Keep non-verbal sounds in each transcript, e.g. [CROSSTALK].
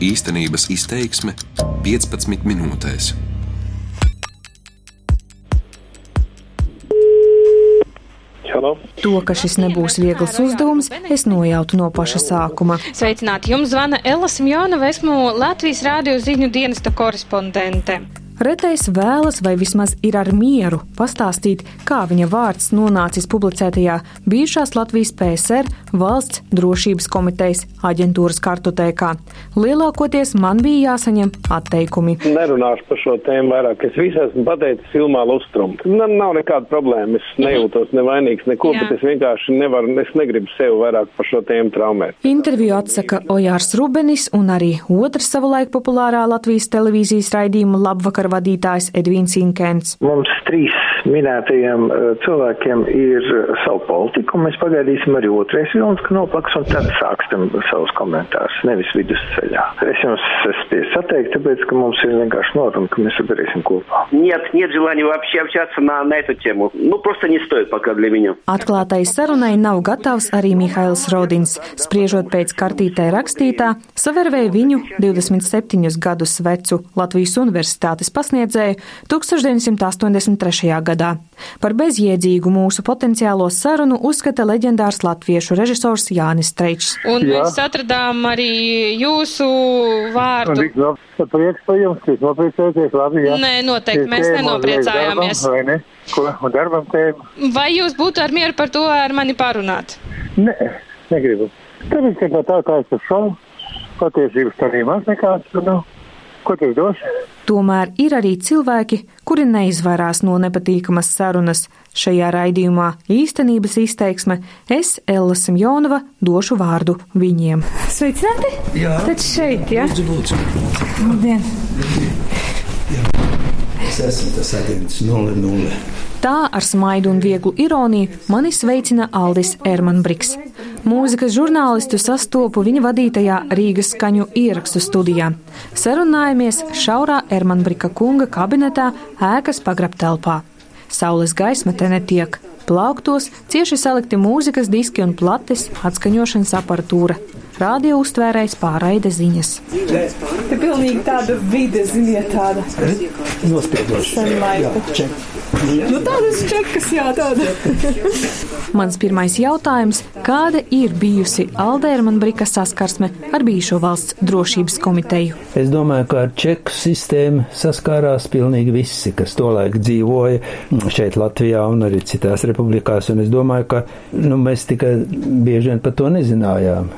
Īstenības izteiksme 15 minūtēs. Halo. To, ka šis nebūs viegls uzdevums, es nojautu no paša sākuma. Sveicināti! Jums zvana Ella Simjonova, esmu Latvijas rādio ziņu dienesta korespondente. Retais vēlas, vai vismaz ir ar mieru, pastāstīt, kā viņa vārds nonācis publicētajā bijušās Latvijas PSR valsts drošības komitejas aģentūras kartotēkā. Lielākoties man bija jāsaņem atteikumi. Nerunāšu par šo tēmu vairāk. Es visu esmu pateicis filmā Lustrum. Man nav nekāda problēma. Es nejūtos nevainīgs neko, Jā. bet es vienkārši nevaru, es negribu sev vairāk par šo tēmu traumēt. Interviju atsaka Ojārs Rubenis un arī otrs savulaik populārā Latvijas televīzijas raidījuma labvakar vadītājs Edvīns Inkens. Mums trīs minētajiem uh, cilvēkiem ir uh, savu politiku, un mēs pagaidīsim arī otrais vilns, ka noplaks, un tad sāksim savus komentārus, nevis vidusceļā. Es jums spēju sateikt, tāpēc, ka mums ir vienkārši noruna, ka mēs to darīsim kopā. Нет, нет желания вообще общаться на, на эту тему. Ну, просто не стоит пока для меня. Atklātai sarunai nav gatavs arī Mihails Rodins. Spriežot pēc kartītē rakstītā, savervēja viņu 27 gadus vecu Latvijas universitātes pasniedzēju 1983. gadā. Par bezjēdzīgu mūsu potenciālo sarunu uzskata leģendārs latviešu režisors Jānis Streičs. Un Jā. mēs atradām arī jūsu vārdu. Prieks par jums, jūs nopriecājaties labi, jā. Nē, noteikti mēs nenopriecājāmies. Darbam, vai ne? Ko, un darbam tēma. Vai jūs būtu ar mieru par to ar mani parunāt? Nē, negribu. Tāpēc, ka no tā kā es uz šovu, patiesības tā arī maz nekāds, nu, ko tas dos? Tomēr ir arī cilvēki, kuri neizvairās no nepatīkamas sarunas. Šajā raidījumā īstenības izteiksme es, Ella Simjonova, došu vārdu viņiem. Sveicināti! Jā, Tad šeit, jā? lūdzu, lūdzu. Labdien! Es esmu tas agents 00. Tā ar smaidu un vieglu ironiju mani sveicina Aldis Ermanbriks. Mūzikas žurnālistu sastopu viņa vadītajā Rīgas skaņu ierakstu studijā. Sarunājamies šaurā Ermanbrika kunga kabinetā ēkas pagrabtelpā. Saules gaisma te netiek. Plauktos cieši salikti mūzikas diski un plates, atskaņošanas aparatūra. Radio uztvērējs pārraide ziņas. Te pilnīgi tāda vide, ziniet, tāda Nospiedoši. senlaika. Nu, tādas čekas, jā, tāda. Mans pirmais jautājums - kāda ir bijusi Aldērmana Brika saskarsme ar bijušo valsts drošības komiteju? Es domāju, ka ar čeku sistēmu saskārās pilnīgi visi, kas tolaik dzīvoja šeit Latvijā un arī citās republikās, un es domāju, ka nu, mēs tikai bieži vien par to nezinājām.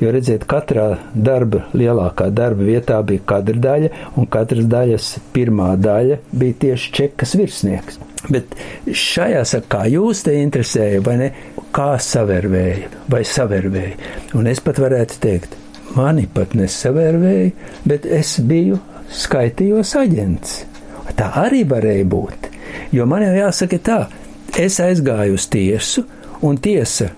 Jo redziet, katrā darba, lielākā darba vietā bija kadra daļa, un katras daļas pirmā daļa bija tieši čekas virsnieks. Bet šajā sakā jūs te interesēja, vai ne, kā savērvēja vai savērvēja. Un es pat varētu teikt, mani pat nesavērvēja, bet es biju skaitījos aģents. Tā arī varēja būt. Jo man jau jāsaka tā, es aizgāju uz tiesu, un tiesa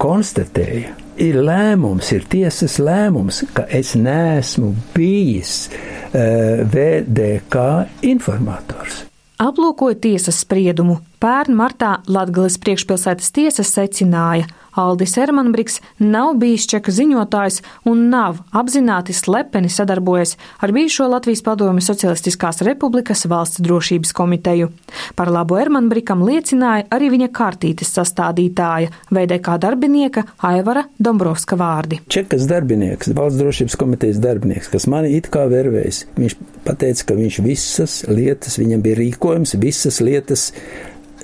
konstatēja, ir lēmums, ir tiesas lēmums, ka es neesmu bijis uh, VDK informators. Aplūkojot tiesas spriedumu, pērn martā Latgales priekšpilsētas tiesa secināja, Aldis Ermanbriks nav bijis čeka ziņotājs un nav apzināti slepeni sadarbojies ar bijušo Latvijas padomju Socialistiskās republikas valsts drošības komiteju. Par labu Ermanbrikam liecināja arī viņa kārtītes sastādītāja, VDK darbinieka Aivara Dombrovska vārdi. Čekas darbinieks, valsts drošības komitejas darbinieks, kas mani it kā vervējis, viņš pateica, ka viņš visas lietas, viņam bija rīkojums, visas lietas,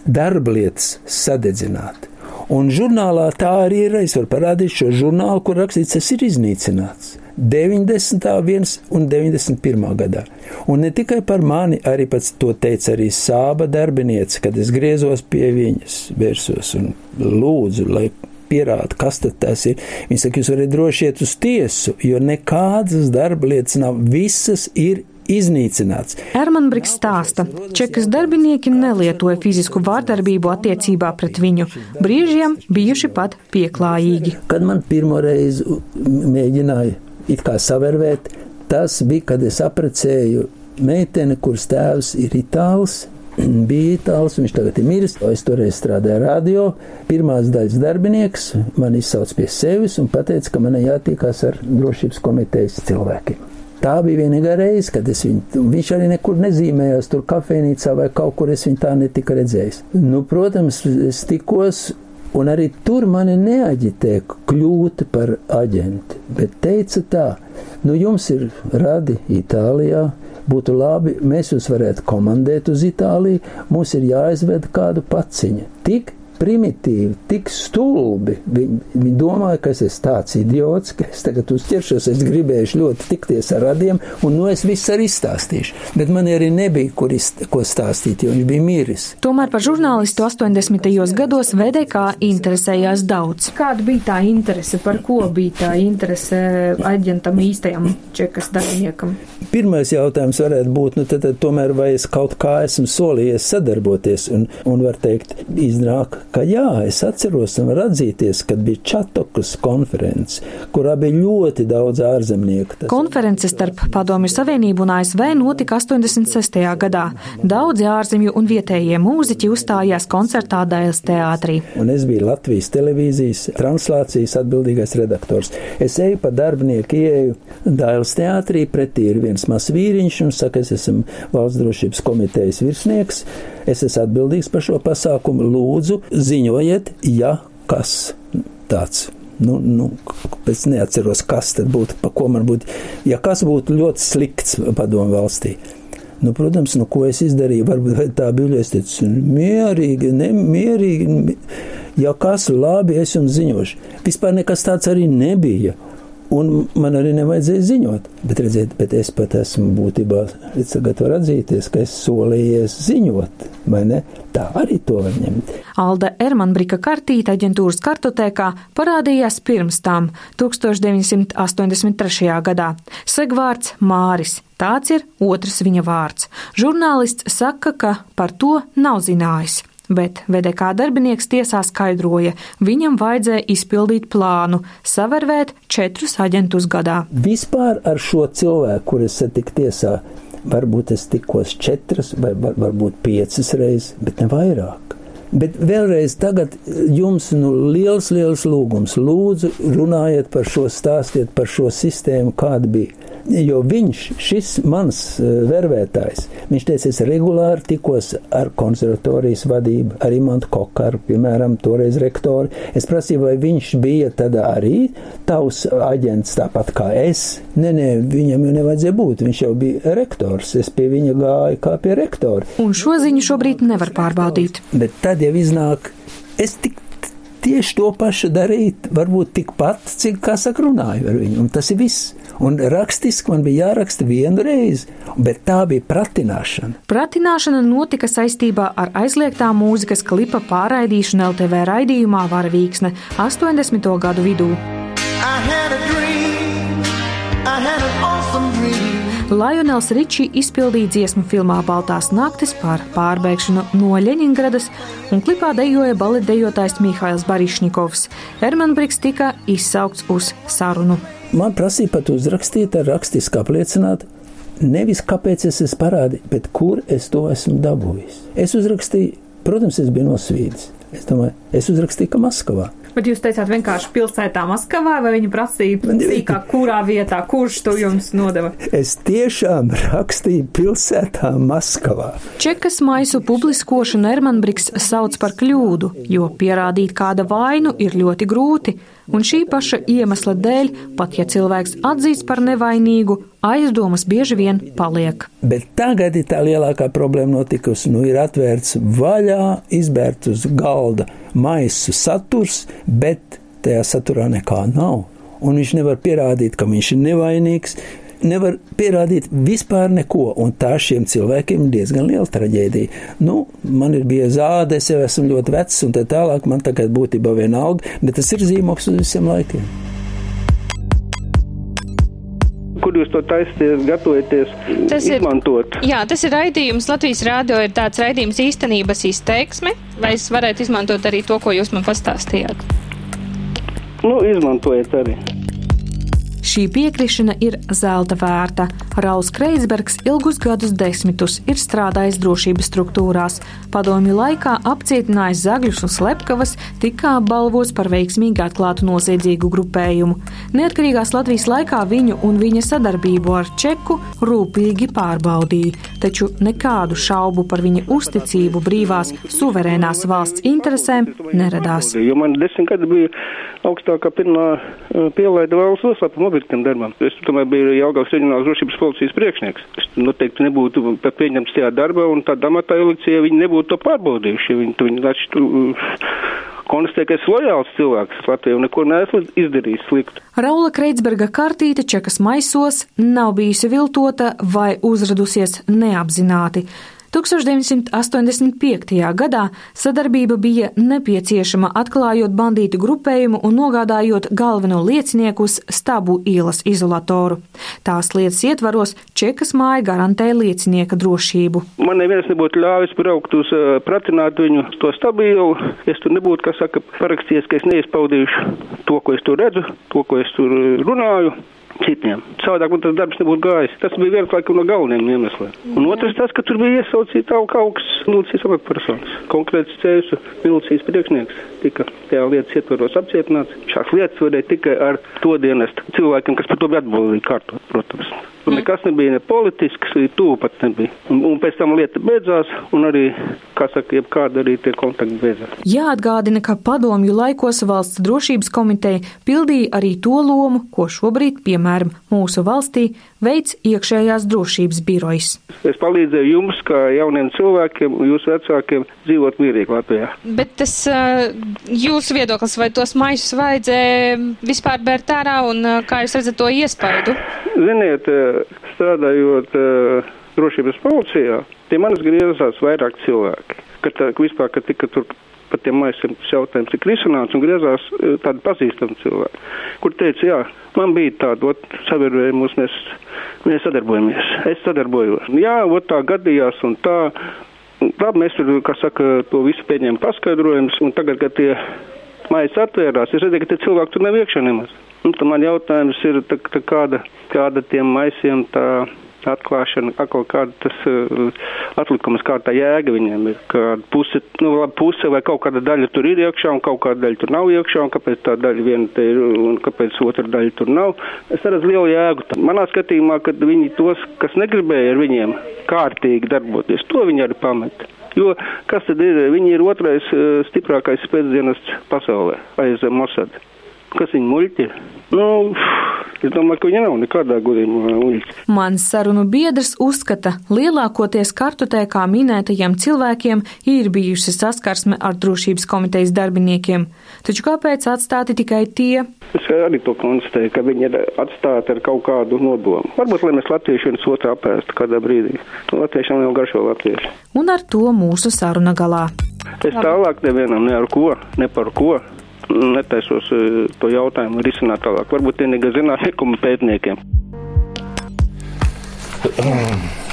darba lietas sadedzināt. Un žurnālā tā arī ir. Es varu parādīt šo žurnālu, kur rakstīts, tas ir iznīcināts. 90. viens un 91. gadā. Un ne tikai par mani, arī pats to teica arī sāba darbiniece, kad es griezos pie viņas, vērsos un lūdzu, lai pierāda, kas tas ir. Viņa saka, jūs varat droši iet uz tiesu, jo nekādas darba lietas nav, visas ir iznīcināts. Ermanbriks stāsta, čekas darbinieki nelietoja fizisku vārdarbību attiecībā pret viņu, brīžiem bijuši pat pieklājīgi. Kad man pirmo reizi mēģināja it kā savērvēt, tas bija, kad es aprecēju meiteni, kuras tēvs ir itāls, [CLEARS THROAT] bija itālis, viņš tagad ir miris. Es toreiz strādāju radio, pirmās daļas darbinieks, man izsauc pie sevis un teica, ka man jātīkās ar drošības komitejas cilvēkiem. Tā bija vienīgā reize, kad es viņu, viņš arī nekur nezīmējās, tur kafejnīcā vai kaut kur es viņu tā netika redzējis. Nu, protams, es tikos Un arī tur mani neaģitē kļūt par aģenti, bet teica tā, nu jums ir radi Itālijā, būtu labi, mēs jūs varētu komandēt uz Itāliju, mums ir jāizved kādu paciņu. Tik primitīvi, tik stulbi. Viņi, viņi domāja, ka es esmu tāds idiots, ka es tagad uzķeršos, es gribēju ļoti tikties ar radiem, un nu es visu arī izstāstīšu. Bet man arī nebija, kur ist, ko stāstīt, jo viņš bija miris. Tomēr par žurnālistu 80. gados VDK interesējās daudz. Kāda bija tā interese, par ko bija tā interese aģentam īstajam čekas darbiniekam? Pirmais jautājums varētu būt, nu tad, tad tomēr vai es kaut kā esmu solījies sadarboties, un, un var teikt, iznāk, ka jā, es atceros un var atzīties, kad bija Čatokas konferences, kurā bija ļoti daudz ārzemnieku. Tas Konference starp Padomju Savienību un ASV notika 86. gadā. Daudzi ārzemju un vietējie mūziķi uzstājās koncertā Dailes teātrī. Un es biju Latvijas televīzijas translācijas atbildīgais redaktors. Es eju pa darbinieku, ieeju Dailes teātrī, pretī ir viens mazs vīriņš un saka, es esmu valsts drošības komitejas virsnieks, es esmu atbildīgs par šo pasākumu, lūdzu, ziņojiet, ja kas tāds. Nu, nu, es neatceros, kas tad būtu, pa ko man būtu, ja kas būtu ļoti slikts padomu valstī. Nu, protams, nu, ko es izdarīju, varbūt tā bija, es teicu, mierīgi, nemierīgi, ja kas labi, es jums ziņošu. Vispār nekas tāds arī nebija. Un man arī nevajadzēja ziņot. Bet, redziet, bet es pat esmu būtībā gatavs atzīties, ka es solījies ziņot, vai ne? Tā arī to var ņemt. Alda Ermanbrika kartīte aģentūras kartotēkā parādījās pirms tam, 1983. gadā. Segvārds Māris. Tāds ir otrs viņa vārds. Žurnālists saka, ka par to nav zinājis bet VDK darbinieks tiesā skaidroja, viņam vajadzēja izpildīt plānu, savervēt četrus aģentus gadā. Vispār ar šo cilvēku, kur es satiku tiesā, varbūt es tikos četras vai var, varbūt piecas reizes, bet ne vairāk. Bet vēlreiz tagad jums nu, liels, liels lūgums. Lūdzu, runājiet par šo, stāstiet par šo sistēmu, kāda bija. Jo viņš, šis mans e, vervētājs, viņš teica, es regulāri tikos ar konservatorijas vadību, ar Imantu Kokaru, piemēram, toreiz rektori. Es prasīju, vai viņš bija tad arī tavs aģents tāpat kā es. Nē, nē, viņam jau nevajadzēja būt, viņš jau bija rektors. Es pie viņa gāju kā pie rektora. Un šo ziņu šobrīd nevar pārbaudīt. Bet tad jau iznāk, es tik tieši to pašu darīt, varbūt tikpat, cik, kā saka, runāju ar viņu. Un tas ir viss. Un rakstiski man bija jāraksta vienu reizi, bet tā bija pratināšana. Pratināšana notika saistībā ar aizliegtā mūzikas klipa pārraidīšanu LTV raidījumā Varavīksne 80. gadu vidū. I had a dream, Lionels Ričī izpildīja dziesmu filmā Baltās naktis par pārbēgšanu no Ļeņingradas, un klipā dejoja baletdejotājs Mihails Barišņikovs. Hermanbriks tika izsaukts uz sarunu. Man prasīja pat uzrakstīt ar rakstisku apliecinātu, nevis kāpēc es esmu parādījis, bet kur es to esmu dabūjis. Es uzrakstīju, protams, es biju nosvīdis. Es domāju, es uzrakstīju, ka Maskavā. Bet jūs teicāt vienkārši pilsētā Maskavā, vai viņi prasīja sīkāk, kurā vietā, kurš to jums nodeva? Es tiešām rakstīju pilsētā Maskavā. Čekas maisu publiskošanu Ermanbriks sauc par kļūdu, jo pierādīt kāda vainu ir ļoti grūti, un šī paša iemesla dēļ, pat ja cilvēks atzīst par nevainīgu, aizdomas bieži vien paliek. Bet tagad ir tā lielākā problēma notikusi. Nu, ir atvērts vaļā, izbērts uz galda maisu saturs, bet tajā saturā nekā nav. Un viņš nevar pierādīt, ka viņš ir nevainīgs, nevar pierādīt vispār neko, un tā šiem cilvēkiem ir diezgan liela traģēdija. Nu, man ir bija zāde, es jau esmu ļoti vecs, un tā tālāk man tagad būtībā vienalga, bet tas ir zīmoks uz visiem laikiem. Kur jūs to taisties, gatavojaties tas izmantot? Ir, jā, tas ir raidījums. Latvijas rādio ir tāds raidījums īstenības izteiksme, vai es varētu izmantot arī to, ko jūs man pastāstījāt? Nu, izmantojiet arī. Šī piekrišana ir zelta vērta. Rauls Kreisbergs ilgus gadus desmitus ir strādājis drošības struktūrās. Padomju laikā apcietinājis Zagļus un Slepkavas, tika apbalvots par veiksmīgi atklātu noziedzīgu grupējumu. Neatkarīgās Latvijas laikā viņu un viņa sadarbību ar Čeku rūpīgi pārbaudīja, taču nekādu šaubu par viņa uzticību brīvās, suverēnās valsts interesēm neradās. Jo man desmit gadi bija augstākā pirmā pielaida valsts noslēpuma objektam darbam. Es tomēr biju Jelgavas reģionālās drošības policijas priekšnieks. Es noteikti nebūtu pieņemts tajā darbā un tādā amatā ielicis, ja viņi nebūtu to pārbaudījuši. Viņi, viņi taču konstatē, ka esmu lojāls cilvēks Latvijā un neko neesmu izdarījis sliktu. Raula Kreitsberga kartīte čekas maisos nav bijusi viltota vai uzradusies neapzināti. 1985. gadā sadarbība bija nepieciešama atklājot bandītu grupējumu un nogādājot galveno liecinieku uz stabu ielas izolatoru. Tās lietas ietvaros Čekas māja garantē liecinieka drošību. Man neviens nebūtu ļāvis braukt uz uh, pratināt viņu to stabu ielu. Es tur nebūtu, kā saka, parakstījies, ka es neizpaudīšu to, ko es tur redzu, to, ko es tur runāju citiem. Savādāk man tas darbs nebūtu gājis. Tas bija viens laikam no galvenajiem iemesliem. Un otrs tas, ka tur bija iesaucīta augsts milicijas amatpersonas. Konkrēts cēsu milicijas priekšnieks tika tajā lietas ietvaros apcietināts. Šās lietas varēja tikai ar to dienestu cilvēkiem, kas par to bija atbildīgi kārtot, protams. Un nekas nebija ne politisks, arī tuvu pat nebija. Un, un pēc tam lieta beidzās, un arī, kā saka, jebkāda arī tie kontakti beidzās. Jāatgādina, ka padomju laikos valsts drošības komiteja pildīja arī to lomu, ko šobrīd, piemēram, mūsu valstī veids iekšējās drošības birojas. Es palīdzēju jums, kā jauniem cilvēkiem, jūsu vecākiem, dzīvot mierīgi Latvijā. Bet tas jūsu viedoklis, vai tos maisus vajadzēja vispār bērt ārā, un kā jūs redzat to iespaidu? Ziniet, strādājot drošības policijā, pie manis griezās vairāk cilvēki. Kad tā, vispār, kad tika tur par tiem maisiem jautājums tika risināts un griezās tādi pazīstami cilvēki, kur teica, jā, man bija tāda, ot, savienojums, mēs, mēs sadarbojamies. Es sadarbojos. Jā, ot tā gadījās un tā. Labi, mēs tur, kā saka, to visu pieņēmām paskaidrojumus, un tagad, kad tie mājas atvērās, es redzēju, ka tie cilvēki tur nav iekšā nemaz. Nu, man jautājums ir, tā, tā kāda, kāda tiem maisiem tā atklāšana, atkal kāda tas uh, atlikums, kā tā jēga viņiem ir, kāda puse, nu, labi, puse vai kaut kāda daļa tur ir iekšā un kaut kāda daļa tur nav iekšā un kāpēc tā daļa viena te ir un kāpēc otra daļa tur nav. Es redzu lielu jēgu. Manā skatījumā, kad viņi tos, kas negribēja ar viņiem kārtīgi darboties, to viņi arī pameta. Jo kas tad ir? Viņi ir otrais uh, stiprākais spēcdienests pasaulē aiz Mossad. Kas viņi muļķi ir? Nu, es domāju, ka viņi nav nekādā gadījumā muļķi. Mans sarunu biedrs uzskata, lielākoties kartotēkā minētajiem cilvēkiem ir bijusi saskarsme ar drošības komitejas darbiniekiem. Taču kāpēc atstāti tikai tie? Es arī to konstatēju, ka viņi ir atstāti ar kaut kādu nodomu. Varbūt, lai mēs latvieši viens otru apēstu kādā brīdī. Latviešiem jau garšo latvieši. Un ar to mūsu saruna galā. Es tālāk nevienam ne ar ko, ne par ko netaisos to jautājumu risināt tālāk. Varbūt vienīgā zinātnieku pētniekiem.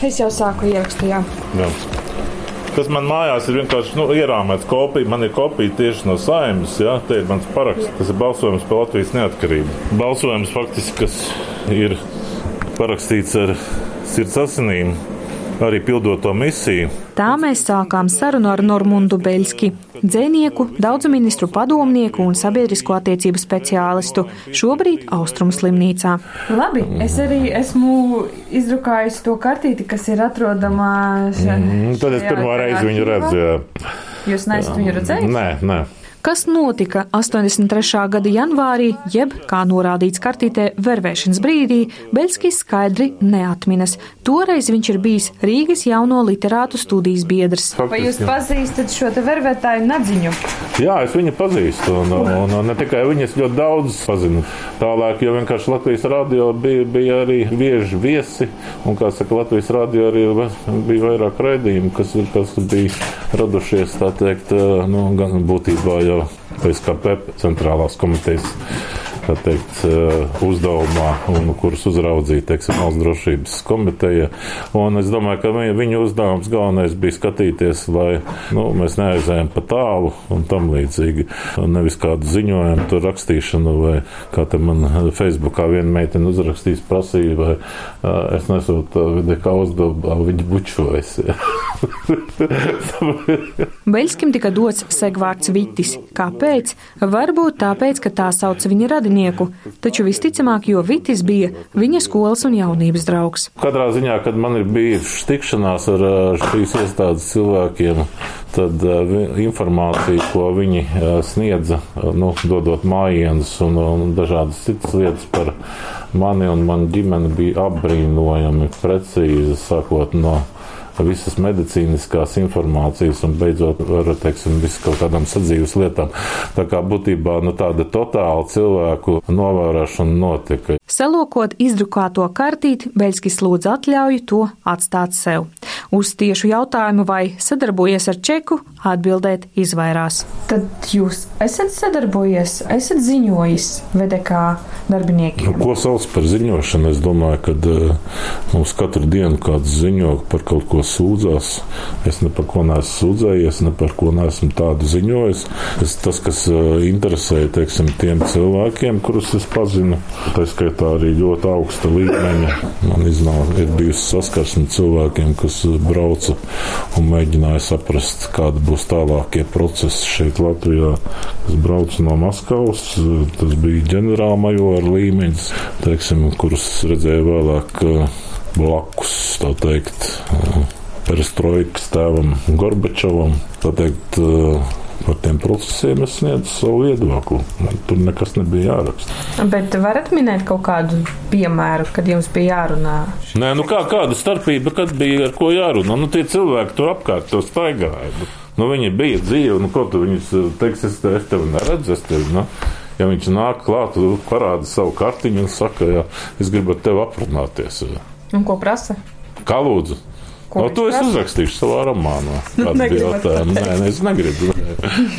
Es jau sāku ierakstu, jā. jā. Kas man mājās ir vienkārši nu, ierāmēts kopija. Man ir kopija tieši no saimnes. Ja? Te ir mans paraksts. Tas ir balsojums par Latvijas neatkarību. Balsojums faktiski, kas ir parakstīts ar sirds asinīm, arī pildot to misiju. Tā mēs sākām sarunu ar Normundu Beļski, dzēnieku, daudzu ministru padomnieku un sabiedrisko attiecību speciālistu, šobrīd Austrumu slimnīcā. Labi, es arī esmu izdrukājusi to kartīti, kas ir atrodama šeit. Mm, tad es pirmo reizi viņu redzu. Jā. Jūs neesat viņu redzējuši? Nē, nē. Kas notika 83. gada janvārī, jeb, kā norādīts kartītē, vervēšanas brīdī, Beļskis skaidri neatminas. Toreiz viņš ir bijis Rīgas jauno literātu studijas biedrs. Vai jūs pazīstat šo te vervētāju nadziņu? Jā, es viņu pazīstu, un, un, un ne tikai viņu, es ļoti daudz pazinu. Tālāk, jo vienkārši Latvijas radio bija, bija arī bieži viesi, un, kā saka, Latvijas radio arī bija vairāk raidījumu, kas, kas bija radušies, tā teikt, nu, gan būtībā jau PSKP centrālās komitejas teikt, uzdevumā un kurus uzraudzīja, teiksim, valsts drošības komiteja. Un es domāju, ka viņu uzdevums galvenais bija skatīties, lai nu, mēs neaizējām pa tālu un tam līdzīgi. Nevis kādu ziņojumu tur rakstīšanu vai kā te man Facebookā viena meitene uzrakstīs prasīja, vai es nesūtu vidi kā uzdevumu, viņi bučojas. [LAUGHS] [LAUGHS] Beļskim tika dots segvārds Vitis. Kāpēc? Varbūt tāpēc, ka tā sauc viņa radinieku, taču visticamāk, jo Vitis bija viņa skolas un jaunības draugs. Katrā ziņā, kad man ir bijušas tikšanās ar šīs iestādes cilvēkiem, tad informācija, ko viņi sniedza, nu, dodot mājienus un, un dažādas citas lietas par mani un manu ģimeni, bija apbrīnojami precīzi, sākot no visas medicīniskās informācijas un beidzot ar teiksim, visu kaut kādām sadzīves lietām. Tā kā būtībā nu, tāda totāla cilvēku novērošana notika. Salokot izdrukāto kartīti, Beļskis lūdz atļauju to atstāt sev. Uz tiešu jautājumu, vai sadarbojies ar Čeku, atbildēt izvairās. Tad jūs esat sadarbojies, esat ziņojis VDK darbiniekiem? Nu, ko sauc par ziņošanu? Es domāju, ka uh, mums katru dienu kāds ziņo par kaut ko sūdzās. Es ne par ko neesmu sūdzējies, ne par ko neesmu tādu ziņojis. Es, tas, kas uh, interesē teiksim, tiem cilvēkiem, kurus es pazinu, tā skaitā arī ļoti augsta līmeņa. Man iznāk, ir bijusi saskarsme cilvēkiem, kas brauca un mēģināja saprast, kāda būs tālākie procesi šeit Latvijā. Es braucu no Maskavas, tas bija ģenerālmajora līmenis, teiksim, kurus redzēju vēlāk uh, blakus, tā teikt, perestroikas tēvam Gorbačovam. Teikt, par tiem procesiem es sniedzu savu viedokli. Man tur nekas nebija jāraksta. Bet varat minēt kaut kādu piemēru, kad jums bija jārunā? Nē, nu kā, kāda starpība, kad bija ar ko jārunā? Nu, tie cilvēki tur apkārt to staigāja. Nu, viņi bija dzīvi, nu, ko tu viņus teiks, es, es tevi neredzu, es tevi, nu, ja viņš nāk klāt, parāda savu kartiņu un saka, jā, es gribu ar tevi aprunāties. Un ko prasa? Kā lūdzu? Ko no, to es uzrakstīšu savā romānā. [LAUGHS] Nē, nē, es negribu.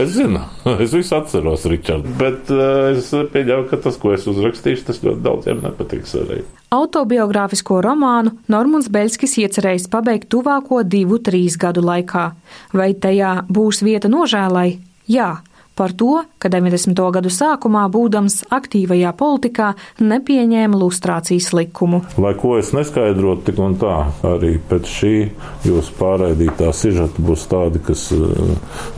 Es zinu, [LAUGHS] es visu atceros, Ričard. Bet uh, es pieļauju, ka tas, ko es uzrakstīšu, tas ļoti daudziem nepatiks arī. Autobiogrāfisko romānu Normons Beļskis iecerējis pabeigt tuvāko divu, trīs gadu laikā. Vai tajā būs vieta nožēlai? Jā, par to, ka 90. gadu sākumā, būdams aktīvajā politikā, nepieņēma lustrācijas likumu. Lai ko es neskaidrotu, tik un tā, arī pēc šī jūsu pārraidītā sižeta būs tādi, kas,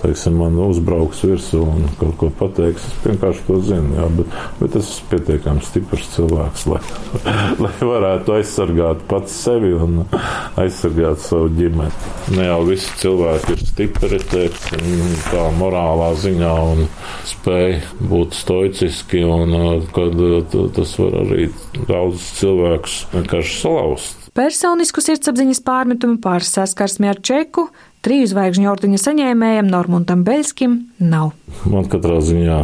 teiksim, man uzbrauks virsū un kaut ko pateiks. Es vienkārši to zinu, jā, bet, bet es esmu pietiekami stiprs cilvēks, lai, [LAUGHS] lai varētu aizsargāt pats sevi un aizsargāt savu ģimeni. Ne jau visi cilvēki ir stipri, teiksim, tā morālā ziņā un spēj būt stoiciski, un uh, kad uh, tas var arī daudzus cilvēkus vienkārši salauzt. Personisku sirdsapziņas pārmetumu par saskarsmi ar čeku triju zvaigžņu ordeņa saņēmējam Normuntam Beļskim nav. Man katrā ziņā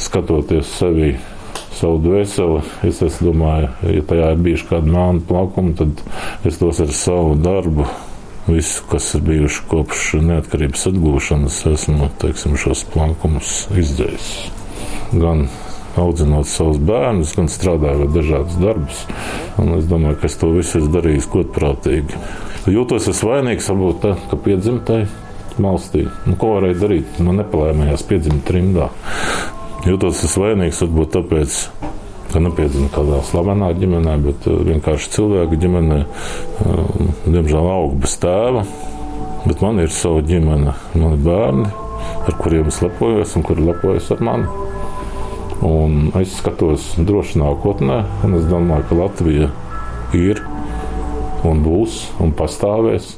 skatoties sevi savu dvēseli. Es, es domāju, ja tajā ir bijuši kādi melni plaukumi, tad es tos ar savu darbu visu, kas ir bijuši kopš neatkarības atgūšanas, esmu teiksim, šos plankumus izdzējis. Gan audzinot savus bērnus, gan strādājot dažādus darbus. Un es domāju, ka es to visu esmu darījis godprātīgi. Jūtos es vainīgs, varbūt tā, ka piedzimtai valstī. Nu, ko varēja darīt? Man nepalēmējās piedzimt trimdā. Jūtos es vainīgs, varbūt tāpēc, ka nepiedzima kādā slavenā ģimenē, bet uh, vienkārši cilvēka ģimenē, uh, diemžēl aug bez tēva. Bet man ir sava ģimene, mani bērni, ar kuriem es lepojos un kuri lepojas ar mani. Un es skatos droši nākotnē, un es domāju, ka Latvija ir un būs un pastāvēs.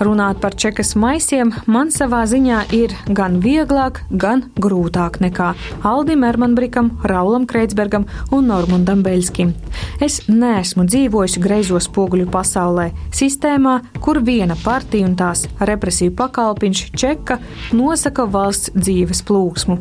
Runāt par čekas maisiem man savā ziņā ir gan vieglāk, gan grūtāk nekā Aldim Ermanbrikam, Raulam Kreitsbergam un Normundam Beļskim. Es neesmu dzīvojusi greizo spoguļu pasaulē, sistēmā, kur viena partija un tās represiju pakalpiņš čeka nosaka valsts dzīves plūsmu.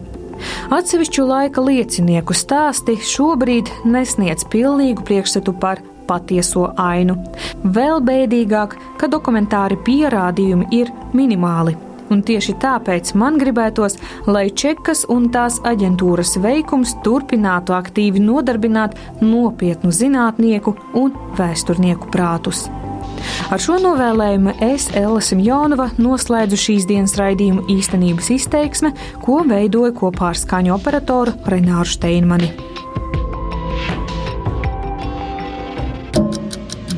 Atsevišķu laika liecinieku stāsti šobrīd nesniedz pilnīgu priekšstatu par patieso ainu. Vēl bēdīgāk, ka dokumentāri pierādījumi ir minimāli. un tieši tāpēc man gribētos, lai Čekas un tās aģentūras veikums turpinātu aktīvi nodarbināt nopietnu zinātnieku un vēsturnieku prātus. Ar šo novēlējumu es, Ella Simjonova, noslēdzu šīs dienas raidījumu īstenības izteiksme, ko veidoju kopā ar skaņu operatoru Renāru Steinmani.